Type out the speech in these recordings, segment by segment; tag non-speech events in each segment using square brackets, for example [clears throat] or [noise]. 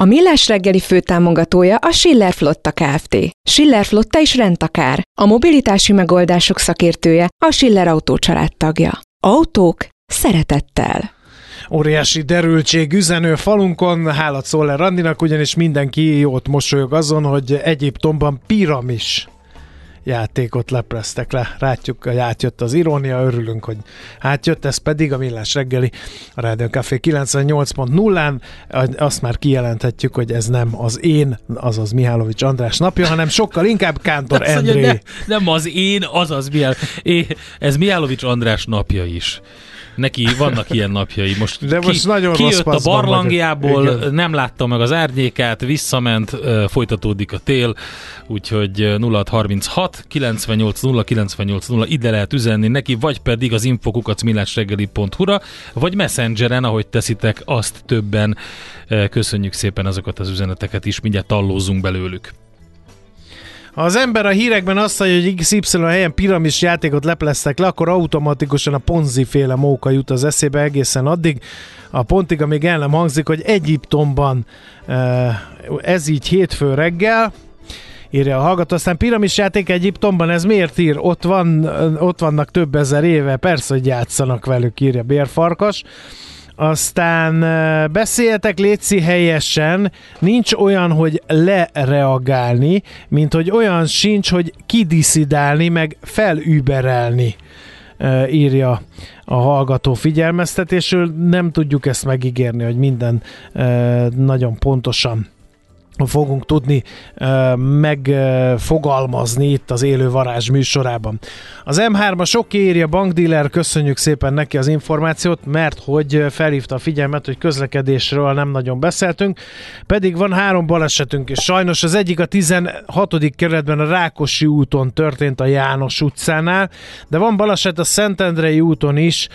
A Millás reggeli főtámogatója a Schiller Flotta Kft. Schiller Flotta is rendtakár. A mobilitási megoldások szakértője a Schiller Autó tagja. Autók szeretettel. Óriási derültség üzenő falunkon, hálat Szoller Randinak, ugyanis mindenki jót mosolyog azon, hogy Egyiptomban piramis játékot lepreztek le. Rátjuk, hogy átjött az irónia, örülünk, hogy átjött, ez pedig a Millás reggeli a Rádió Café 98.0-án. Azt már kijelenthetjük, hogy ez nem az én, azaz Mihálovics András napja, hanem sokkal inkább Kántor [laughs] Endré. Ne, nem az én, azaz Mihálovics. Ez Mihálovics András napja is. Neki vannak ilyen napjai. Most, De most ki, nagyon kijött a barlangjából, nem látta meg az árnyékát, visszament, folytatódik a tél, úgyhogy 0636 98 0 98 0 ide lehet üzenni neki, vagy pedig az infokukacmillásreggeli.hu-ra, vagy messengeren, ahogy teszitek, azt többen. Köszönjük szépen azokat az üzeneteket is, mindjárt tallózunk belőlük. Ha az ember a hírekben azt mondja, hogy XY helyen piramis játékot lepleztek le, akkor automatikusan a Ponzi féle móka jut az eszébe egészen addig, a pontig, amíg el nem hangzik, hogy Egyiptomban eh, ez így hétfő reggel, írja a hallgató. Aztán piramis játék Egyiptomban, ez miért ír? Ott, van, ott vannak több ezer éve, persze, hogy játszanak velük, írja Bérfarkas. Aztán beszéljetek létszi helyesen, nincs olyan, hogy lereagálni, mint hogy olyan sincs, hogy kidiszidálni, meg felüberelni írja a hallgató figyelmeztetésről. Nem tudjuk ezt megígérni, hogy minden nagyon pontosan fogunk tudni megfogalmazni itt az élő varázs műsorában. Az M3-a sok írja bankdíler, köszönjük szépen neki az információt, mert hogy felhívta a figyelmet, hogy közlekedésről nem nagyon beszéltünk, pedig van három balesetünk, és sajnos az egyik a 16. kerületben a Rákosi úton történt a János utcánál, de van baleset a Szentendrei úton is,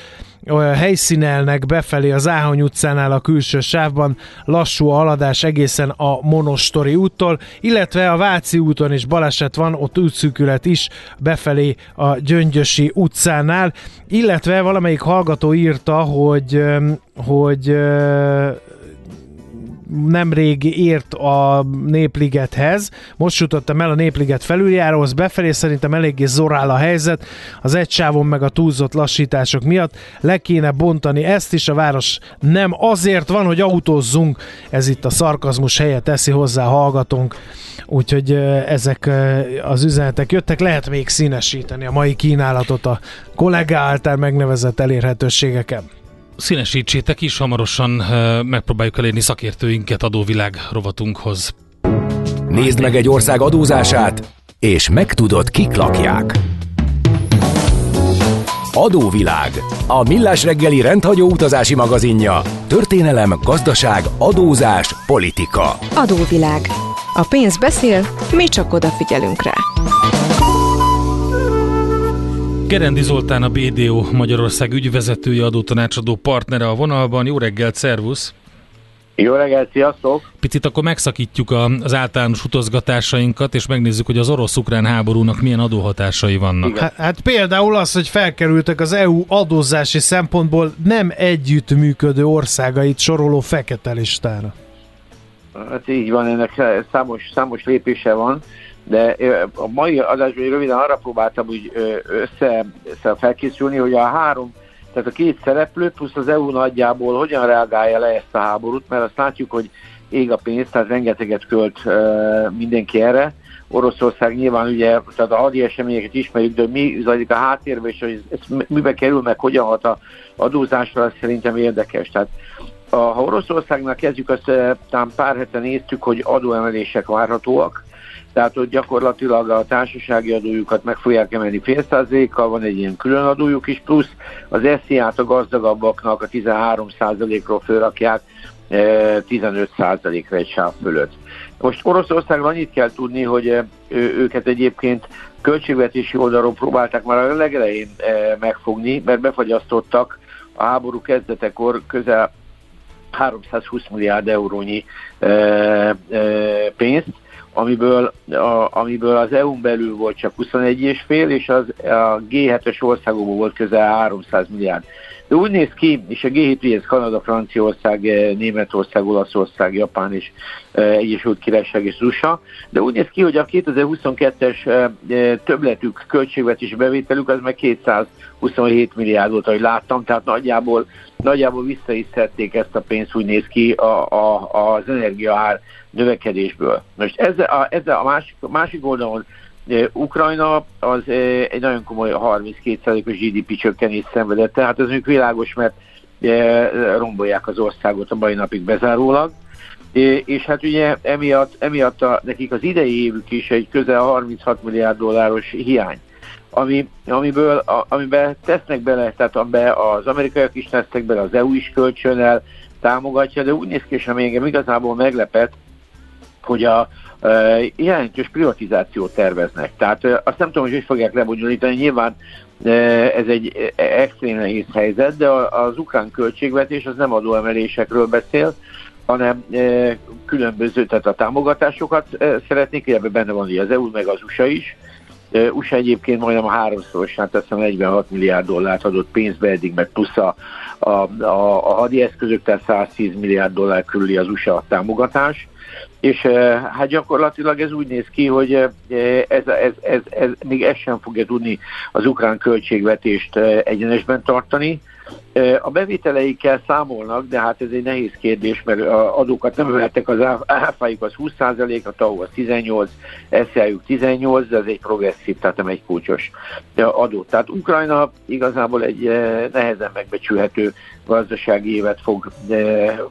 helyszínelnek befelé az Áhony utcánál a külső sávban lassú a haladás egészen a Monostori úttól, illetve a Váci úton is baleset van, ott útszűkület is befelé a Gyöngyösi utcánál, illetve valamelyik hallgató írta, hogy hogy nemrég ért a Népligethez. Most jutottam el a Népliget felüljáróhoz, befelé szerintem eléggé zorál a helyzet, az egy sávon meg a túlzott lassítások miatt le kéne bontani ezt is, a város nem azért van, hogy autózzunk, ez itt a szarkazmus helyet teszi hozzá hallgatónk, úgyhogy ezek az üzenetek jöttek, lehet még színesíteni a mai kínálatot a kollega által megnevezett elérhetőségeken színesítsétek is, hamarosan megpróbáljuk elérni szakértőinket adóvilág rovatunkhoz. Nézd meg egy ország adózását, és megtudod, kik lakják. Adóvilág. A millás reggeli rendhagyó utazási magazinja. Történelem, gazdaság, adózás, politika. Adóvilág. A pénz beszél, mi csak odafigyelünk rá. Gerendi Zoltán a BDO Magyarország ügyvezetője, adótanácsadó partnere a vonalban. Jó reggelt, szervusz! Jó reggelt, sziasztok! Picit akkor megszakítjuk az általános utazgatásainkat, és megnézzük, hogy az orosz-ukrán háborúnak milyen adóhatásai vannak. Hát, hát például az, hogy felkerültek az EU adózási szempontból nem együttműködő országait soroló fekete listára. Hát így van, ennek számos, számos lépése van de a mai adásban röviden arra próbáltam úgy össze, össze felkészülni, hogy a három, tehát a két szereplő plusz az EU nagyjából hogyan reagálja le ezt a háborút, mert azt látjuk, hogy ég a pénz, tehát rengeteget költ mindenki erre. Oroszország nyilván ugye, tehát a hadi eseményeket ismerjük, de mi zajlik a háttérben, és hogy ez mibe kerül, meg hogyan hat a adózásra, az szerintem érdekes. Tehát ha Oroszországnak kezdjük, azt talán pár hete néztük, hogy adóemelések várhatóak, tehát ott gyakorlatilag a társasági adójukat meg fogják emelni fél százalékkal, van egy ilyen külön adójuk is, plusz az SZIA-t a gazdagabbaknak a 13 százalékról fölrakják 15%-ra egy sáv fölött. Most Oroszországról annyit kell tudni, hogy őket egyébként költségvetési oldalról próbálták már a legelején megfogni, mert befagyasztottak a háború kezdetekor közel 320 milliárd eurónyi pénzt, amiből, a, amiből az EU-n belül volt csak 21,5, és az, a G7-es országokból volt közel 300 milliárd. De úgy néz ki, és a G7 ez Kanada, Franciaország, eh, Németország, Olaszország, Japán és eh, Egyesült Királyság és USA, de úgy néz ki, hogy a 2022-es eh, többletük költségvetési bevételük az meg 227 milliárd volt, ahogy láttam, tehát nagyjából, nagyjából vissza is szedték ezt a pénzt, úgy néz ki a, a, az energiaár növekedésből. Most ezzel a, ezzel a másik, másik oldalon Ukrajna az egy nagyon komoly 32%-os GDP csökkenés szenvedett, tehát ez még világos, mert rombolják az országot a mai napig bezárólag. És hát ugye emiatt, emiatt a, nekik az idei évük is egy közel 36 milliárd dolláros hiány, ami, amiből, a, amiben tesznek bele, tehát amiben az amerikaiak is tesznek bele, az EU is kölcsönel támogatja, de úgy néz ki, és ami engem igazából meglepett, hogy a, jelentős privatizációt terveznek. Tehát azt nem tudom, hogy hogy fogják lebonyolítani. Nyilván ez egy extrém nehéz helyzet, de az ukrán költségvetés az nem adóemelésekről beszél, hanem különböző, tehát a támogatásokat szeretnék, ebben benne van az EU, meg az USA is. USA egyébként majdnem a háromszorosán, teszem 46 milliárd dollárt adott pénzbe eddig, meg plusz a, a, a, a hadi eszközök, tehát 110 milliárd dollár körüli az USA támogatás és hát gyakorlatilag ez úgy néz ki, hogy ez, ez, ez, ez, még ez sem fogja tudni az ukrán költségvetést egyenesben tartani. A bevételeikkel számolnak, de hát ez egy nehéz kérdés, mert a adókat nem emeltek, az áfájuk az 20%, a TAO az 18, SZIA-juk 18, de ez egy progresszív, tehát nem egy kulcsos adó. Tehát Ukrajna igazából egy nehezen megbecsülhető gazdasági évet fog,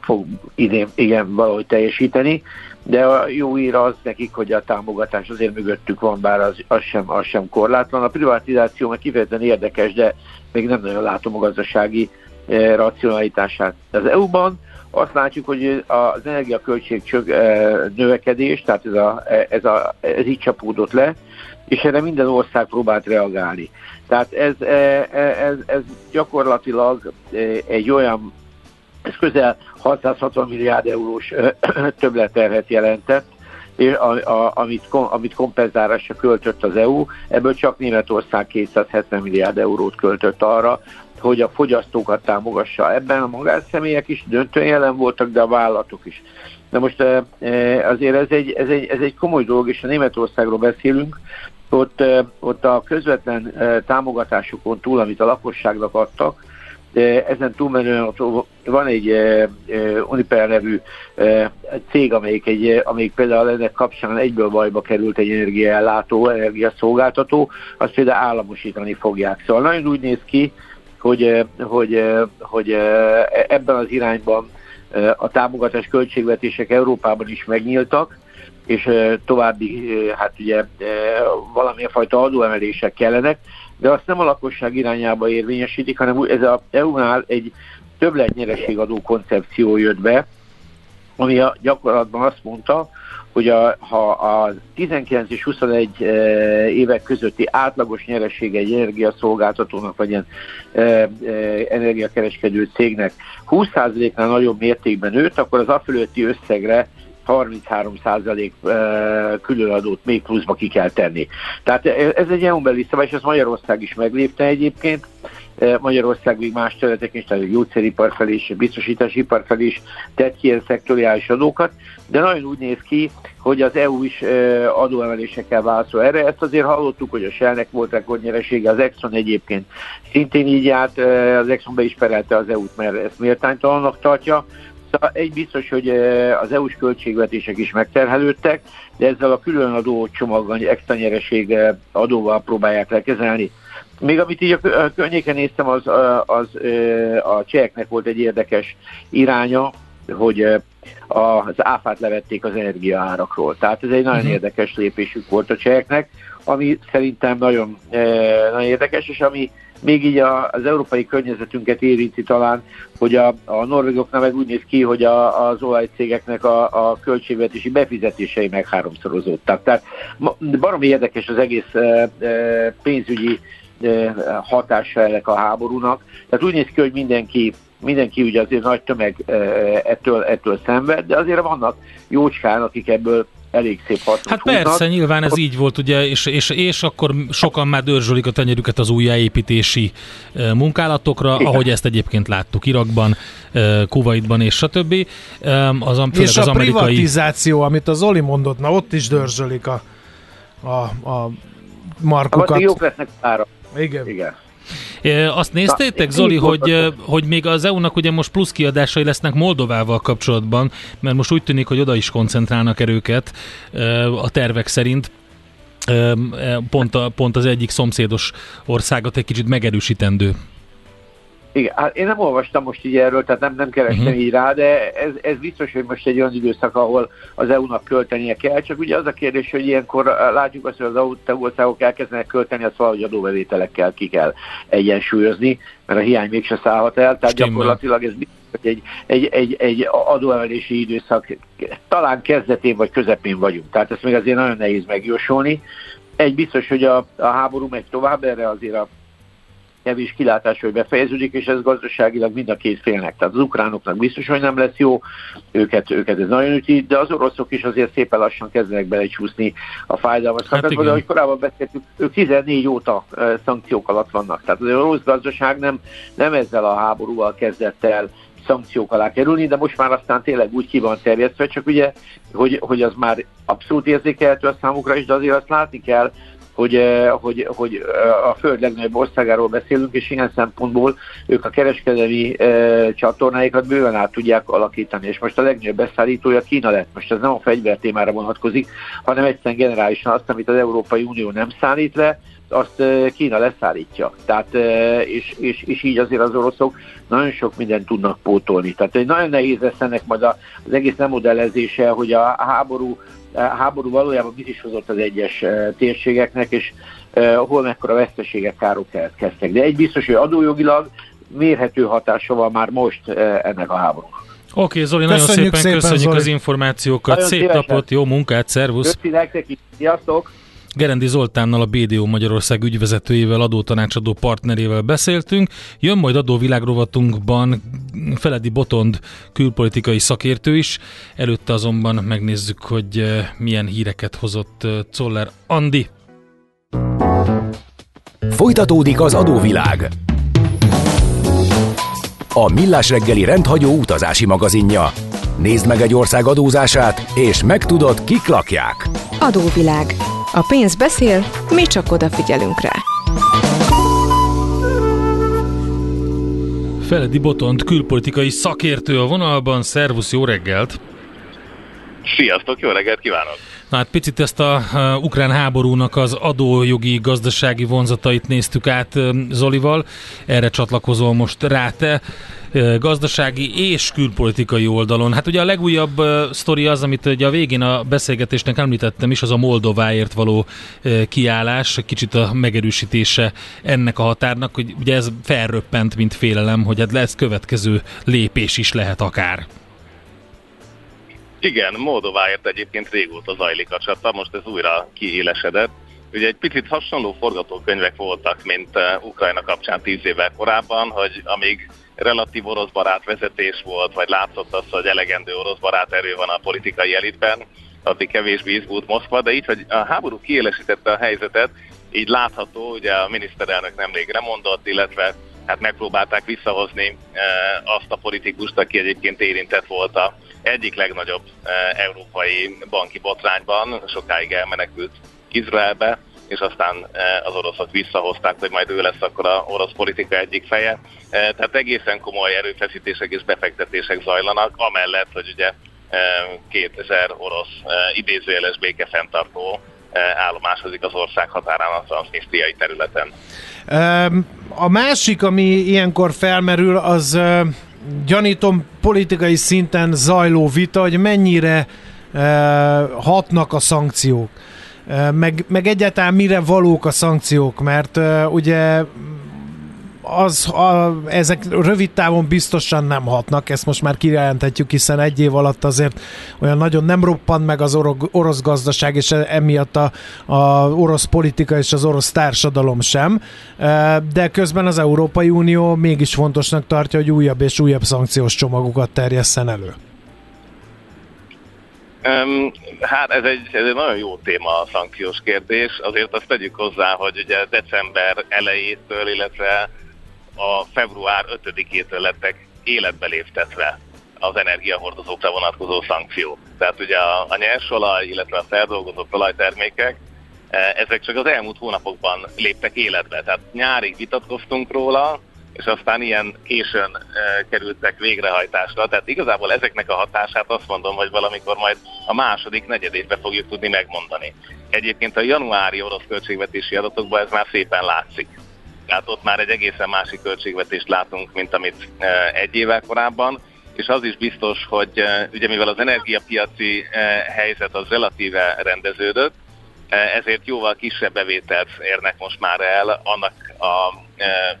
fog idén igen valahogy teljesíteni de a jó ír az nekik, hogy a támogatás azért mögöttük van, bár az, az, sem, az sem korlátlan. A privatizáció meg kifejezetten érdekes, de még nem nagyon látom a gazdasági e, racionalitását. Az EU-ban azt látjuk, hogy az energiaköltség csög, e, növekedés, tehát ez, a, ez, a, ez így csapódott le, és erre minden ország próbált reagálni. Tehát ez, e, ez, ez gyakorlatilag egy olyan ez közel 660 milliárd eurós [clears throat] többleterhet jelentett, és a, a, amit, amit kompenzálásra költött az EU, ebből csak Németország 270 milliárd eurót költött arra, hogy a fogyasztókat támogassa. Ebben a magánszemélyek is döntően jelen voltak, de a vállalatok is. De most azért ez egy, ez egy, ez egy komoly dolog, és a Németországról beszélünk, ott, ott a közvetlen támogatásokon túl, amit a lakosságnak adtak, ezen túlmenően van egy uh, Uniper nevű uh, cég, amelyik, egy, amelyik például ennek kapcsán egyből bajba került egy energiaellátó, energiaszolgáltató, azt például államosítani fogják. Szóval nagyon úgy néz ki, hogy, hogy, hogy ebben az irányban a támogatás költségvetések Európában is megnyíltak, és további, hát ugye valamilyen fajta adóemelések kellenek, de azt nem a lakosság irányába érvényesítik, hanem ez a EU-nál egy többletnyereségadó koncepció jött be, ami a gyakorlatban azt mondta, hogy a, ha a 19 és 21 e, évek közötti átlagos nyeressége egy energiaszolgáltatónak, vagy ilyen e, e, energiakereskedő cégnek 20%-nál nagyobb mértékben nőtt, akkor az afölötti összegre 33% különadót még pluszba ki kell tenni. Tehát ez egy EU beli szabály, és ezt Magyarország is meglépte egyébként. Magyarország még más területeken is, tehát a gyógyszeripar felé is, biztosítási ipar felé is tett ilyen szektoriális adókat, de nagyon úgy néz ki, hogy az EU is adóemelésekkel válaszol erre. Ezt azért hallottuk, hogy a Shellnek volt rekordnyeresége, az Exxon egyébként szintén így járt, az Exxon be is perelte az EU-t, mert ezt méltánytalannak tartja. Egy biztos, hogy az EU-s költségvetések is megterhelődtek, de ezzel a különadó csomaggal, extra nyereség adóval próbálják lekezelni. Még amit így a környéken néztem, az, az a cseheknek volt egy érdekes iránya, hogy az áfát levették az energiaárakról. Tehát ez egy nagyon uh-huh. érdekes lépésük volt a cseheknek, ami szerintem nagyon, nagyon érdekes, és ami még így a, az európai környezetünket érinti talán, hogy a, a norvégoknál meg úgy néz ki, hogy a, az olajcégeknek a, a költségvetési befizetései meg háromszorozódtak. Tehát baromi érdekes az egész e, e, pénzügyi e, hatása ennek a háborúnak. Tehát úgy néz ki, hogy mindenki mindenki ugye azért nagy tömeg ettől, ettől szenved, de azért vannak jócskán, akik ebből elég szép hasznot Hát húznak. persze, nyilván ez így volt, ugye, és, és, és akkor sokan már dörzsölik a tenyerüket az újjáépítési munkálatokra, Igen. ahogy ezt egyébként láttuk Irakban, Kuwaitban és stb. Az, és az a amerikai... privatizáció, amit az Oli mondott, na ott is dörzsölik a, a, a markokat. A jók lesznek ára. Igen. Igen. Azt néztétek, Zoli, hogy, hogy még az EU-nak ugye most plusz kiadásai lesznek Moldovával kapcsolatban, mert most úgy tűnik, hogy oda is koncentrálnak erőket a tervek szerint pont, a, pont az egyik szomszédos országot egy kicsit megerősítendő. Igen, hát én nem olvastam most így erről, tehát nem, nem kerestem uh-huh. így rá, de ez, ez biztos, hogy most egy olyan időszak, ahol az EU-nak költenie kell, csak ugye az a kérdés, hogy ilyenkor látjuk azt, hogy az EU országok elkezdenek költeni, azt valahogy adóbevételekkel ki kell egyensúlyozni, mert a hiány mégse szállhat el, tehát Stimmel. gyakorlatilag ez egy, egy, egy, egy adóemelési időszak talán kezdetén vagy közepén vagyunk, tehát ezt még azért nagyon nehéz megjósolni. Egy biztos, hogy a, a háború megy tovább, erre azért a kevés kilátás, hogy befejeződik, és ez gazdaságilag mind a két félnek. Tehát az ukránoknak biztos, hogy nem lesz jó, őket, őket ez nagyon üti, de az oroszok is azért szépen lassan kezdenek belecsúszni a fájdalmas hát de ahogy korábban beszéltük, ők 14 óta szankciók alatt vannak. Tehát az orosz gazdaság nem, nem ezzel a háborúval kezdett el szankciók alá kerülni, de most már aztán tényleg úgy ki van terjesztve, csak ugye, hogy, hogy az már abszolút érzékelhető a számukra is, de azért azt látni kell, hogy, eh, hogy, hogy eh, a Föld legnagyobb országáról beszélünk, és ilyen szempontból ők a kereskedelmi e, csatornáikat bőven át tudják alakítani. És most a legnagyobb beszállítója Kína lett. Most ez nem a fegyver témára vonatkozik, hanem egyszerűen generálisan azt, amit az Európai Unió nem szállít le, azt Kína leszállítja. Tehát, és, és, és így azért az oroszok nagyon sok mindent tudnak pótolni. Tehát nagyon nehéz lesz ennek majd az egész nem modellezése, hogy a háború háború valójában mit is hozott az egyes térségeknek, és hol mekkora veszteségek, károk keletkeztek. De egy biztos, hogy adójogilag mérhető hatása van már most ennek a háborúnak. Oké, okay, Zoli, köszönjük nagyon szépen, szépen köszönjük Zoli. az információkat. Nagyon Szép szívesen. napot, jó munkát, szervusz! Köszönjük nektek is, sziasztok! Gerendi Zoltánnal, a BDO Magyarország ügyvezetőjével, adótanácsadó partnerével beszéltünk. Jön majd adóvilágrovatunkban Feledi Botond külpolitikai szakértő is. Előtte azonban megnézzük, hogy eh, milyen híreket hozott eh, Czoller Andi. Folytatódik az adóvilág. A Millás reggeli rendhagyó utazási magazinja. Nézd meg egy ország adózását, és megtudod, kik lakják. Adóvilág a pénz beszél, mi csak odafigyelünk rá. Feledi Botont külpolitikai szakértő a vonalban. Szervusz, jó reggelt! Sziasztok, jó reggelt kívánok! Na hát picit ezt a, ukrán háborúnak az adójogi, gazdasági vonzatait néztük át Zolival. Erre csatlakozol most rá te gazdasági és külpolitikai oldalon. Hát ugye a legújabb sztori az, amit ugye a végén a beszélgetésnek említettem is, az a Moldováért való uh, kiállás, kicsit a megerősítése ennek a határnak, hogy ugye ez felröppent, mint félelem, hogy hát lesz következő lépés is lehet akár. Igen, Moldováért egyébként régóta zajlik a csata, most ez újra kiélesedett. Ugye egy picit hasonló forgatókönyvek voltak, mint uh, Ukrajna kapcsán tíz évvel korábban, hogy amíg relatív orosz barát vezetés volt, vagy látszott az, hogy elegendő orosz barát erő van a politikai elitben, addig kevésbé izgult Moszkva, de így, hogy a háború kiélesítette a helyzetet, így látható, ugye a miniszterelnök nemrég mondott, illetve hát megpróbálták visszahozni e, azt a politikust, aki egyébként érintett volt a egyik legnagyobb e, európai banki botrányban, sokáig elmenekült Izraelbe, és aztán eh, az oroszok visszahozták, hogy majd ő lesz akkor a orosz politika egyik feje. Eh, tehát egészen komoly erőfeszítések és befektetések zajlanak, amellett, hogy ugye 2000 eh, orosz idézőjeles békefenntartó állomásozik az ország határán a transznisztriai területen. A másik, ami ilyenkor felmerül, az gyanítom politikai szinten zajló vita, hogy mennyire hatnak a szankciók meg, meg egyáltalán mire valók a szankciók, mert ugye az, a, ezek rövid távon biztosan nem hatnak, ezt most már kijelenthetjük, hiszen egy év alatt azért olyan nagyon nem roppant meg az orosz gazdaság, és emiatt a, a orosz politika és az orosz társadalom sem, de közben az Európai Unió mégis fontosnak tartja, hogy újabb és újabb szankciós csomagokat terjesszen elő. Um, hát ez egy, ez egy nagyon jó téma a szankciós kérdés. Azért azt tegyük hozzá, hogy ugye december elejétől, illetve a február 5-től lettek életbe léptetve az energiahordozókra vonatkozó szankciók. Tehát ugye a, a nyersolaj, illetve a feldolgozott olajtermékek, e, ezek csak az elmúlt hónapokban léptek életbe. Tehát nyárig vitatkoztunk róla, és aztán ilyen későn e, kerültek végrehajtásra. Tehát igazából ezeknek a hatását azt mondom, hogy valamikor majd a második negyedévben fogjuk tudni megmondani. Egyébként a januári orosz költségvetési adatokban ez már szépen látszik. Tehát ott már egy egészen másik költségvetést látunk, mint amit e, egy évvel korábban, és az is biztos, hogy e, ugye mivel az energiapiaci e, helyzet az relatíve rendeződött, ezért jóval kisebb bevételt érnek most már el annak a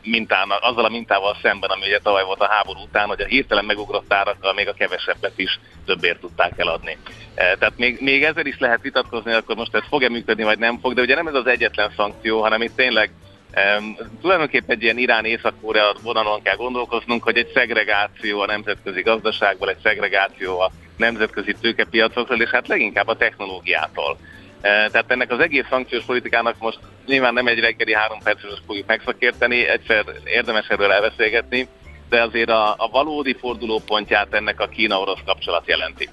mintának, azzal a mintával szemben, ami ugye tavaly volt a háború után, hogy a hirtelen megugrott árakkal még a kevesebbet is többért tudták eladni. Tehát még, még ezzel is lehet vitatkozni, akkor most ez fog-e működni, vagy nem fog, de ugye nem ez az egyetlen szankció, hanem itt tényleg Um, tulajdonképpen egy ilyen Irán-Észak-Korea vonalon kell gondolkoznunk, hogy egy szegregáció a nemzetközi gazdaságból, egy szegregáció a nemzetközi tőkepiacokról, és hát leginkább a technológiától. Tehát ennek az egész szankciós politikának most nyilván nem egy reggeli három perces fogjuk megszakérteni, egyszer érdemes erről elbeszélgetni, de azért a, a valódi fordulópontját ennek a Kína-orosz kapcsolat jelenti.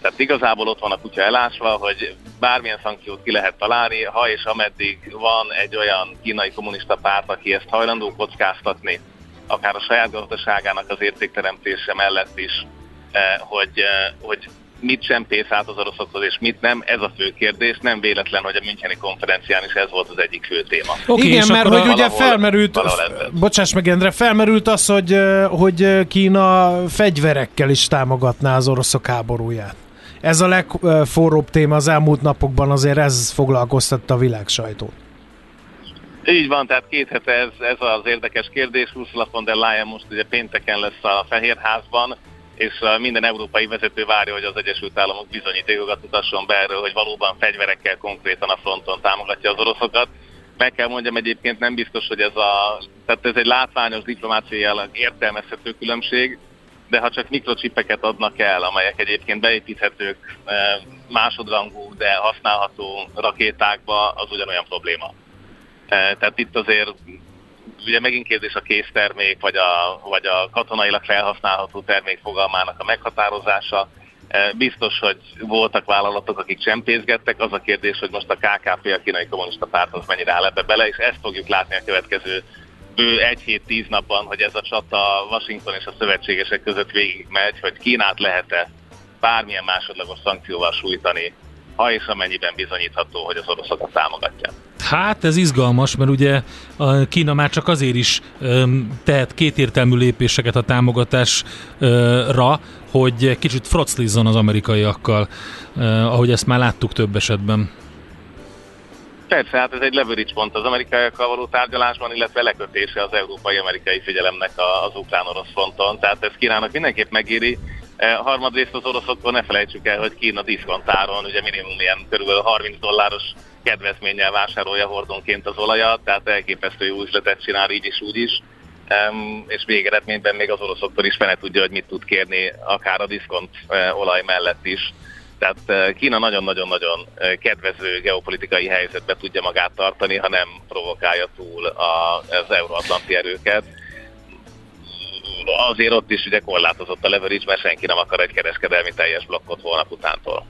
Tehát igazából ott van a kutya elásva, hogy bármilyen szankciót ki lehet találni, ha és ameddig van egy olyan kínai kommunista párt, aki ezt hajlandó kockáztatni, akár a saját gazdaságának az értékteremtése mellett is, eh, hogy, eh, hogy mit sem pész át az oroszokhoz, és mit nem, ez a fő kérdés. Nem véletlen, hogy a Müncheni konferencián is ez volt az egyik fő téma. Okay, Igen, mert hogy ugye felmerült, bocsáss meg Endre, felmerült az, hogy, eh, hogy Kína fegyverekkel is támogatná az oroszok háborúját. Ez a legforróbb téma az elmúlt napokban, azért ez foglalkoztatta a világ sajtót. Így van, tehát két hete ez, ez az érdekes kérdés. Ursula von der Leyen most ugye pénteken lesz a Fehérházban, és minden európai vezető várja, hogy az Egyesült Államok bizonyítékokat mutasson be erről, hogy valóban fegyverekkel konkrétan a fronton támogatja az oroszokat. Meg kell mondjam egyébként nem biztos, hogy ez a, tehát ez egy látványos diplomáciai értelmezhető különbség, de ha csak mikrocsipeket adnak el, amelyek egyébként beépíthetők másodrangú, de használható rakétákba, az ugyanolyan probléma. Eh, tehát itt azért ugye megint kérdés a késztermék, vagy a, vagy a katonailag felhasználható termék fogalmának a meghatározása. Biztos, hogy voltak vállalatok, akik csempészgettek, az a kérdés, hogy most a KKP, a kínai kommunista párt, az mennyire áll ebbe bele, és ezt fogjuk látni a következő bő egy hét tíz napban, hogy ez a csata Washington és a szövetségesek között végig megy, hogy Kínát lehet-e bármilyen másodlagos szankcióval sújtani, ha és amennyiben bizonyítható, hogy az oroszokat támogatja. Hát ez izgalmas, mert ugye a Kína már csak azért is öm, tehet kétértelmű lépéseket a támogatásra, hogy kicsit froclizzon az amerikaiakkal, ahogy ezt már láttuk több esetben. Persze, hát ez egy leverage pont az amerikaiakkal való tárgyalásban, illetve lekötése az európai-amerikai figyelemnek az ukrán-orosz fronton. Tehát ez Kínának mindenképp megéri. E, harmadrészt az oroszoktól ne felejtsük el, hogy Kína diszkontáron ugye minimum ilyen kb. 30 dolláros kedvezménnyel vásárolja hordonként az olajat, tehát elképesztő jó üzletet csinál így is úgy is. Um, és végeredményben még az oroszoktól is fene tudja, hogy mit tud kérni, akár a diszkont uh, olaj mellett is. Tehát eh, Kína nagyon-nagyon-nagyon eh, kedvező geopolitikai helyzetbe tudja magát tartani, ha nem provokálja túl az euróatlanti erőket. Azért ott is ugye korlátozott a leverage, mert senki nem akar egy kereskedelmi teljes blokkot holnap utántól.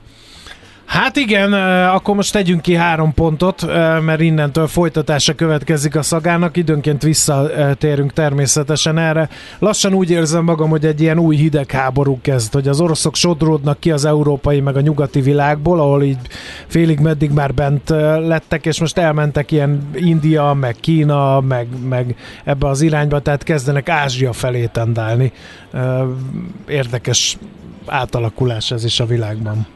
Hát igen, akkor most tegyünk ki három pontot, mert innentől folytatása következik a szagának, időnként visszatérünk természetesen erre. Lassan úgy érzem magam, hogy egy ilyen új hidegháború kezd, hogy az oroszok sodródnak ki az európai meg a nyugati világból, ahol így félig meddig már bent lettek, és most elmentek ilyen India, meg Kína, meg, meg ebbe az irányba, tehát kezdenek Ázsia felé tendálni. Érdekes átalakulás ez is a világban.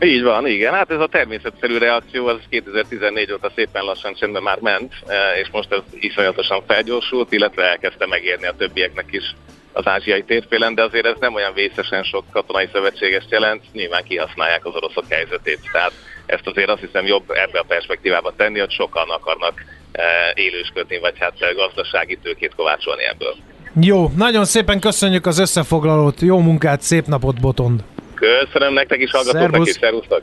Így van, igen. Hát ez a természetszerű reakció, az 2014 óta szépen lassan csendben már ment, e, és most ez iszonyatosan felgyorsult, illetve elkezdte megérni a többieknek is az ázsiai térfélen, de azért ez nem olyan vészesen sok katonai szövetséges jelent, nyilván kihasználják az oroszok helyzetét. Tehát ezt azért azt hiszem jobb ebbe a perspektívába tenni, hogy sokan akarnak e, élősködni, vagy hát gazdasági tőkét kovácsolni ebből. Jó, nagyon szépen köszönjük az összefoglalót, jó munkát, szép napot, Botond! Köszönöm nektek is, hallgatóknak is, szervusztok!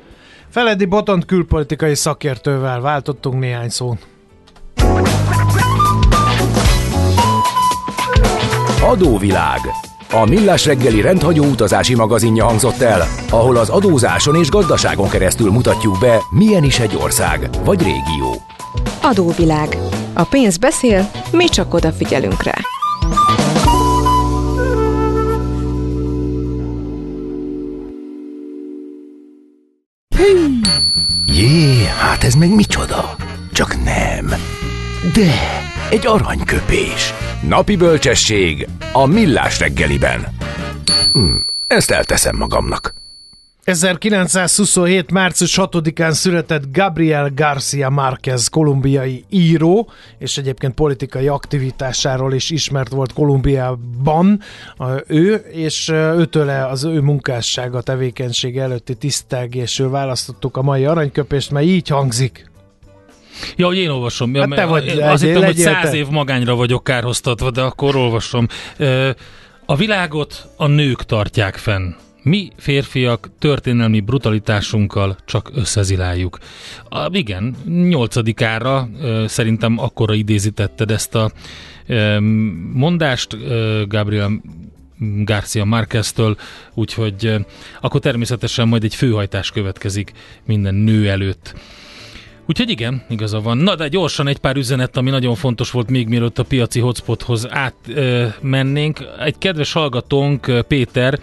Feledi Botond külpolitikai szakértővel váltottunk néhány szót. Adóvilág. A Millás reggeli rendhagyó utazási magazinja hangzott el, ahol az adózáson és gazdaságon keresztül mutatjuk be, milyen is egy ország vagy régió. Adóvilág. A pénz beszél, mi csak odafigyelünk rá. Jé, hát ez meg micsoda? Csak nem. De, egy aranyköpés. Napi bölcsesség a millás reggeliben. Hm, ezt elteszem magamnak. 1927. március 6-án született Gabriel Garcia Márquez, kolumbiai író, és egyébként politikai aktivitásáról is ismert volt Kolumbiában ő, és őtőle az ő munkássága, tevékenysége előtti tisztelgésről választottuk a mai aranyköpést, mert így hangzik. Ja, hogy én olvasom. Hát te vagy, én azt hittem, hogy száz év magányra vagyok kárhoztatva, de akkor olvasom. A világot a nők tartják fenn. Mi férfiak történelmi brutalitásunkkal csak összeziláljuk. A, igen, nyolcadikára szerintem akkora idézítetted ezt a mondást Gabriel Garcia Márquez-től, úgyhogy akkor természetesen majd egy főhajtás következik minden nő előtt. Úgyhogy igen, igaza van. Na de gyorsan egy pár üzenet, ami nagyon fontos volt még mielőtt a piaci hotspothoz átmennénk. Egy kedves hallgatónk, Péter,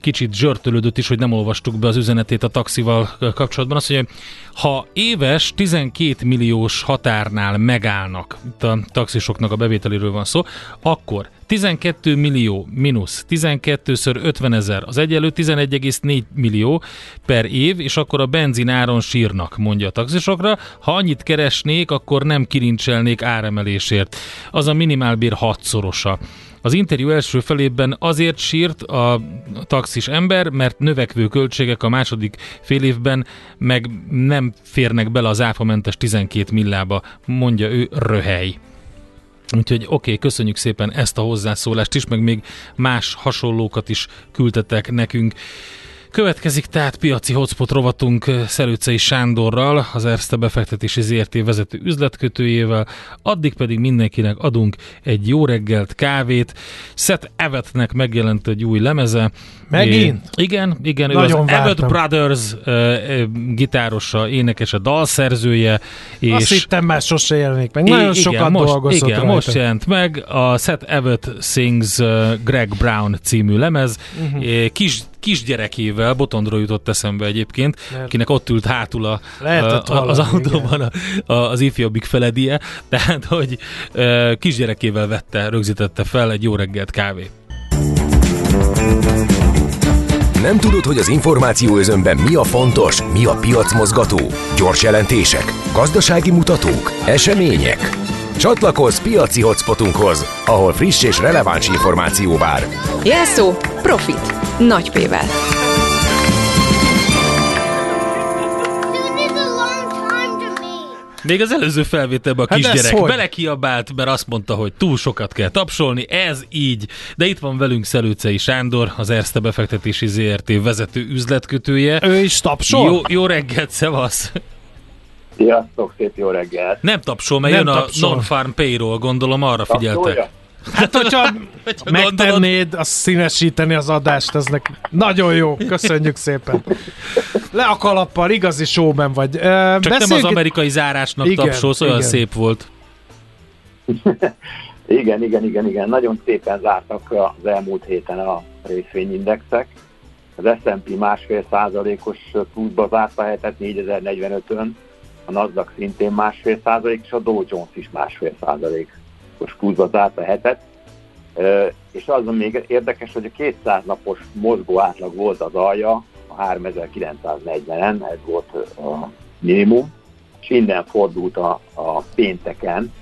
kicsit zsörtölődött is, hogy nem olvastuk be az üzenetét a taxival kapcsolatban. Azt mondja, ha éves 12 milliós határnál megállnak, itt a taxisoknak a bevételéről van szó, akkor 12 millió mínusz 12-ször 50 ezer, az egyelő 11,4 millió per év, és akkor a benzin áron sírnak, mondja a taxisokra. Ha annyit keresnék, akkor nem kirincselnék áremelésért. Az a minimálbér hatszorosa. Az interjú első felében azért sírt a taxis ember, mert növekvő költségek a második fél évben meg nem férnek bele az áfamentes 12 millába, mondja ő röhely. Úgyhogy oké, okay, köszönjük szépen ezt a hozzászólást is, meg még más hasonlókat is küldtetek nekünk. Következik tehát piaci hotspot rovatunk Szelőcei Sándorral, az Erste befektetési ZRT vezető üzletkötőjével, addig pedig mindenkinek adunk egy jó reggelt, kávét. Seth Evetnek megjelent egy új lemeze. Megint? É, igen, igen, Nagyon ő az Evett Brothers uh, gitárosa, énekese, dalszerzője. És Azt hittem már sose jelenik meg. Nagyon igen, sokat most, dolgozott Igen, rajta. most jelent meg a Seth Evett Sings uh, Greg Brown című lemez. Uh-huh. Kis kisgyerekével, Botondról jutott eszembe egyébként, Mert akinek ott ült hátul a, a, a, az autóban a, a, az ifjabbik feledie, tehát hogy e, kisgyerekével vette, rögzítette fel egy jó reggelt kávé. Nem tudod, hogy az információ özönben mi a fontos, mi a piacmozgató? Gyors jelentések, gazdasági mutatók, események? Csatlakozz piaci hotspotunkhoz, ahol friss és releváns információ vár. Jelszó Profit. Nagy P-vel. Még az előző felvételben a hát kisgyerek belekiabált, mert azt mondta, hogy túl sokat kell tapsolni, ez így. De itt van velünk Szelőcei Sándor, az Erste befektetési ZRT vezető üzletkötője. Ő is tapsol? Jó, jó reggelt, szevasz! Sziasztok, szép jó reggelt! Nem tapsol, mert Nem jön tapsol. a non-farm payroll, gondolom arra Tapsolja? figyeltek. Hát, hogyha [laughs] megtennéd, azt színesíteni az adást, ez nek nagyon jó. Köszönjük szépen. Le a kalappal, igazi showman vagy. Csak Beszélg... nem az amerikai zárásnak igen, tapsolsz, olyan igen. szép volt. [laughs] igen, igen, igen, igen. Nagyon szépen zártak az elmúlt héten a részvényindexek. Az S&P másfél százalékos pluszba zárt a hetet 4045-ön, a Nasdaq szintén másfél százalék, és a Dow Jones is másfél százalék. Napos pluszba zárt a hetet, és az még érdekes, hogy a 200 napos mozgó átlag volt az alja, a 3940-en, ez volt a minimum, és innen fordult a, a pénteken,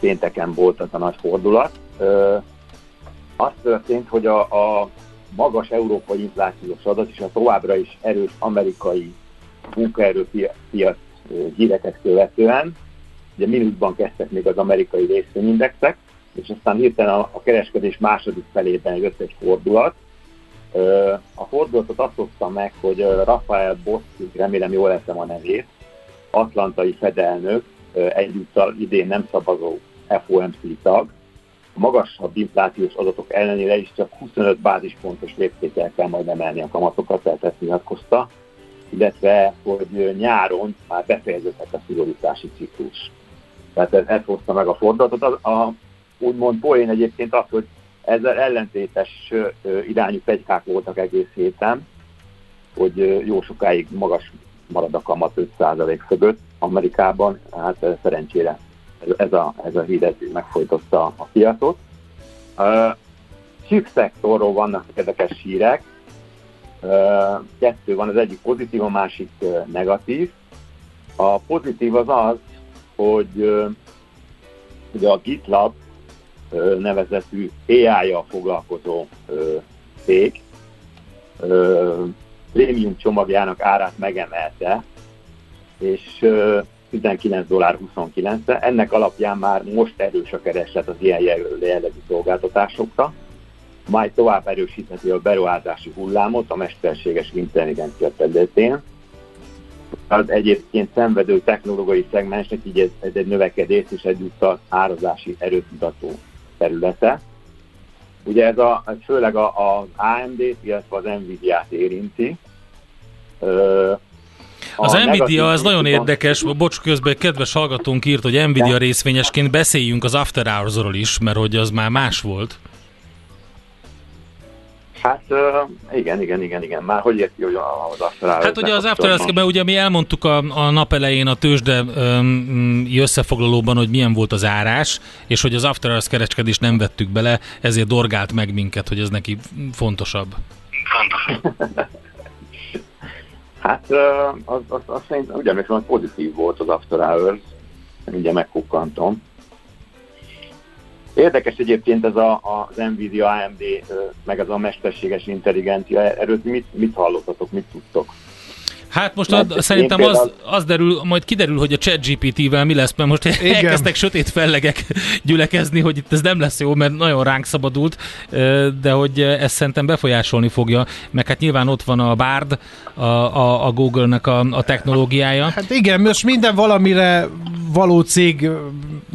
pénteken volt az a nagy fordulat. Ö, az történt, hogy a, a magas európai inflációs adat és a továbbra is erős amerikai munkaerőpiac híreket követően, ugye mínuszban kezdtek még az amerikai részvényindexek, és aztán hirtelen a, a kereskedés második felében jött egy fordulat. A fordulatot azt hozta meg, hogy Rafael Bossi, remélem jól leszem a nevét, atlantai fedelnök, egyúttal idén nem szavazó FOMC tag, magasabb inflációs adatok ellenére is csak 25 bázispontos léptékkel kell majd emelni a kamatokat, tehát ezt nyilatkozta, illetve hogy nyáron már befejeződhet a szigorítási ciklus. Tehát ez, ez hozta meg a fordulatot. A, a, úgymond poén egyébként az, hogy ezzel ellentétes irányú pegykák voltak egész héten, hogy jó sokáig magas marad a kamat 5% fölött Amerikában, hát szerencsére ez a, ez a hír megfojtotta a piacot. Chip szektorról vannak érdekes hírek, kettő van, az egyik pozitív, a másik negatív. A pozitív az az, hogy ugye a GitLab nevezetű AI-jal foglalkozó cég prémium csomagjának árát megemelte, és 19 dollár 29 -e. Ennek alapján már most erős a kereslet az ilyen jellegű szolgáltatásokra, majd tovább erősítheti a beruházási hullámot a mesterséges intelligencia területén. Az egyébként szenvedő technológiai szegmensnek így ez, ez egy növekedés és egyúttal árazási erőtudató területe. Ugye ez, a, ez főleg a, az AMD-t, illetve az Nvidia-t érinti. Az Nvidia az nagyon érdekes, bocs, közben kedves hallgatónk írt, hogy Nvidia részvényesként beszéljünk az After Hours-ról is, mert hogy az már más volt. Hát igen, igen, igen, igen. Már hogy érti, hogy az After? Hát ugye az After hours ugye mi elmondtuk a, a nap elején a tőzsde um, összefoglalóban, hogy milyen volt az árás, és hogy az After Hours kereskedés nem vettük bele, ezért dorgált meg minket, hogy ez neki fontosabb. Fontos. Hát az, az, az szerintem úgy emlékszem, hogy pozitív volt az After Hours, ugye megkukkantom. Érdekes egyébként ez a, az Nvidia AMD, meg az a mesterséges intelligencia, erről mit, mit hallottatok, mit tudtok? Hát most ad, szerintem például... az, az derül, majd kiderül, hogy a ChatGPT-vel mi lesz, mert most Igen. elkezdtek sötét fellegek gyülekezni, hogy itt ez nem lesz jó, mert nagyon ránk szabadult, de hogy ezt szerintem befolyásolni fogja, meg hát nyilván ott van a Bard, a, a, a Google-nek a, a technológiája. Hát igen, most minden valamire való cég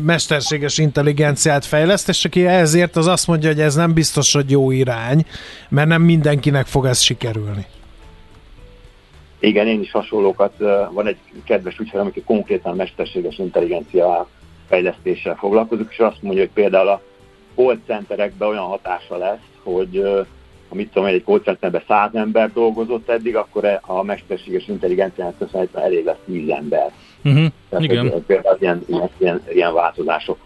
mesterséges intelligenciát fejleszt, és aki ezért az azt mondja, hogy ez nem biztos, hogy jó irány, mert nem mindenkinek fog ez sikerülni. Igen, én is hasonlókat, van egy kedves ügyfél, aki konkrétan mesterséges intelligencia fejlesztéssel foglalkozik, és azt mondja, hogy például a call centerekben olyan hatása lesz, hogy amit tudom, egy call centerben száz ember dolgozott eddig, akkor e, a mesterséges intelligenciának köszönhetően elég lesz tíz ember. Uh-huh. Tehát Igen. Például ilyen, ilyen, ilyen változások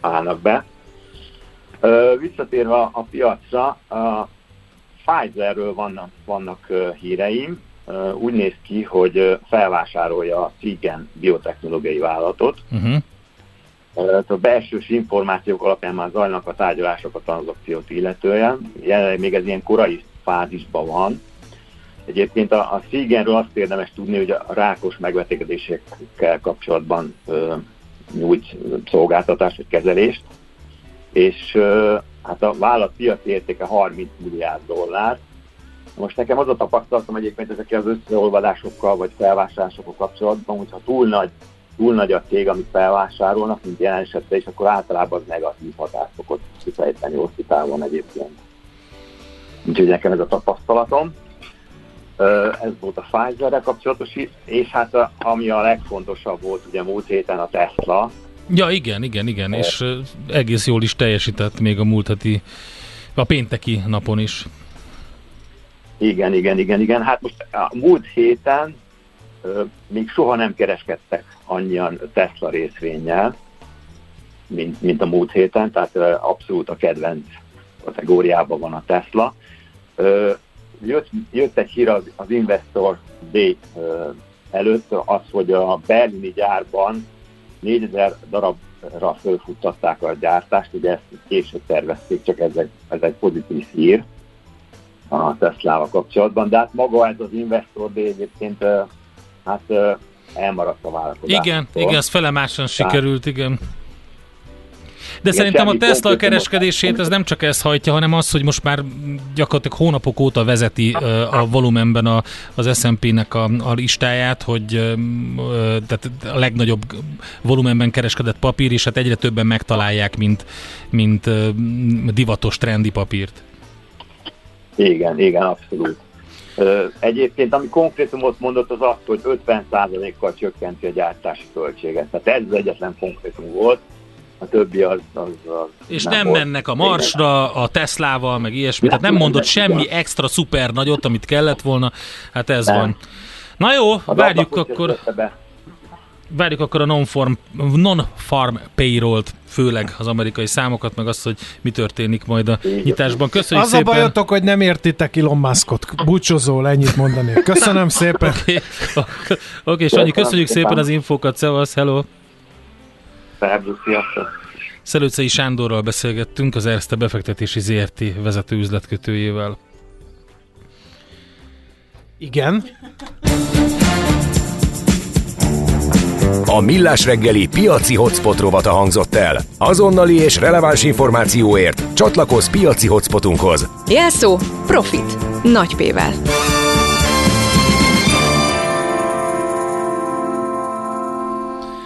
állnak be. Visszatérve a piacra, a Pfizerről vannak, vannak híreim, úgy néz ki, hogy felvásárolja a Cigen biotechnológiai vállalatot. Uh-huh. A belsős információk alapján már zajlanak a tárgyalások a tranzakciót illetően. Jelenleg még ez ilyen korai fázisban van. Egyébként a, a Cigenről azt érdemes tudni, hogy a rákos megbetegedésekkel kapcsolatban ö, nyújt szolgáltatást vagy kezelést, és ö, hát a vállalat piaci értéke 30 milliárd dollár, most nekem az a tapasztalatom egyébként ezekkel az összeolvadásokkal vagy felvásárlásokkal kapcsolatban, hogyha túl nagy, túl nagy a cég, amit felvásárolnak, mint jelen esetben, és akkor általában az negatív hatást szokott kifejteni hosszú távon egyébként. Úgyhogy nekem ez a tapasztalatom. Ez volt a Pfizer-rel kapcsolatos, és hát a, ami a legfontosabb volt ugye múlt héten a Tesla. Ja, igen, igen, igen, és egész jól is teljesített még a múlt heti, a pénteki napon is. Igen, igen, igen, igen. Hát most a múlt héten ö, még soha nem kereskedtek annyian Tesla részvényel, mint, mint a múlt héten, tehát ö, abszolút a kedvenc kategóriában van a Tesla. Ö, jött, jött egy hír az, az Investor Day előtt, az, hogy a berlini gyárban 4000 darabra fölfuttatták a gyártást, ugye ezt később tervezték, csak ez egy, ez egy pozitív hír a Tesla-val kapcsolatban, de hát maga ez az Investor Day egyébként hát elmaradt a vállalkozás. Igen, igen, ez felemásan sikerült, igen. De Igen, szerintem a Tesla kereskedését ez nem csak ezt hajtja, hanem az, hogy most már gyakorlatilag hónapok óta vezeti a volumenben a, az S&P-nek a, a listáját, hogy tehát a legnagyobb volumenben kereskedett papír, és hát egyre többen megtalálják, mint, mint divatos trendi papírt. Igen, igen, abszolút. Egyébként, ami konkrétumot mondott, az az, hogy 50%-kal csökkenti a gyártási költséget. Tehát ez az egyetlen konkrétum volt a többi az... az, az és nem, nem mennek a Marsra, a Teslával, meg ilyesmi, tehát nem mondott semmi extra szuper nagyot, amit kellett volna, hát ez nem. van. Na jó, várjuk akkor... Várjuk akkor a non-farm, non-farm payroll-t, főleg az amerikai számokat, meg azt, hogy mi történik majd a nyitásban. Köszönjük az szépen! Az a bajotok, hogy nem értitek Elon Muskot. Búcsúzol, ennyit mondani. Köszönöm [laughs] szépen! Oké, okay. okay, Sanyi, köszönjük szépen az infókat, szevasz, hello! Szervusz, sziasztok! Szelőcei Sándorral beszélgettünk, az Erste befektetési ZRT vezető üzletkötőjével. Igen. A Millás reggeli piaci hotspot rovata hangzott el. Azonnali és releváns információért csatlakozz piaci hotspotunkhoz. Jelszó Profit. Nagy P-vel.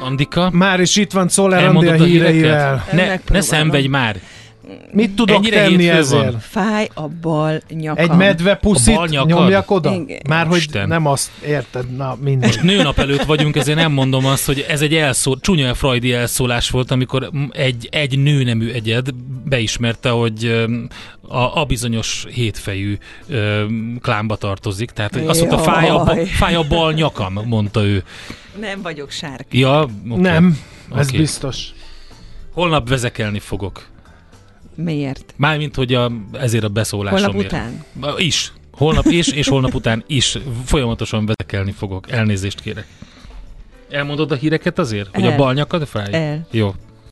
Andika. Már is itt van Szoller Andi a híreivel. Ne, ne szenvedj már! Mit tudok Ennyire tenni ezért? Van. Fáj a bal nyakam. Egy medve puszit nyomjak oda? Igen. Már hogy Isten. nem azt érted, na mindegy. Most nőnap előtt vagyunk, ezért nem mondom azt, hogy ez egy elszó, csúnya freudi elszólás volt, amikor egy, egy nőnemű egyed beismerte, hogy a, a bizonyos hétfejű ö, klámba tartozik. Tehát azt mondta, fáj a, fáj a bal nyakam, mondta ő. Nem vagyok sárga. Ja, okay. Nem, ez okay. biztos. Holnap vezekelni fogok. Miért? Mármint, hogy a, ezért a beszólásomért. Holnap után? Is. Holnap is, és holnap után is. Folyamatosan vezekelni fogok. Elnézést kérek. Elmondod a híreket azért? El. Hogy a bal nyakad fáj? El. Jó.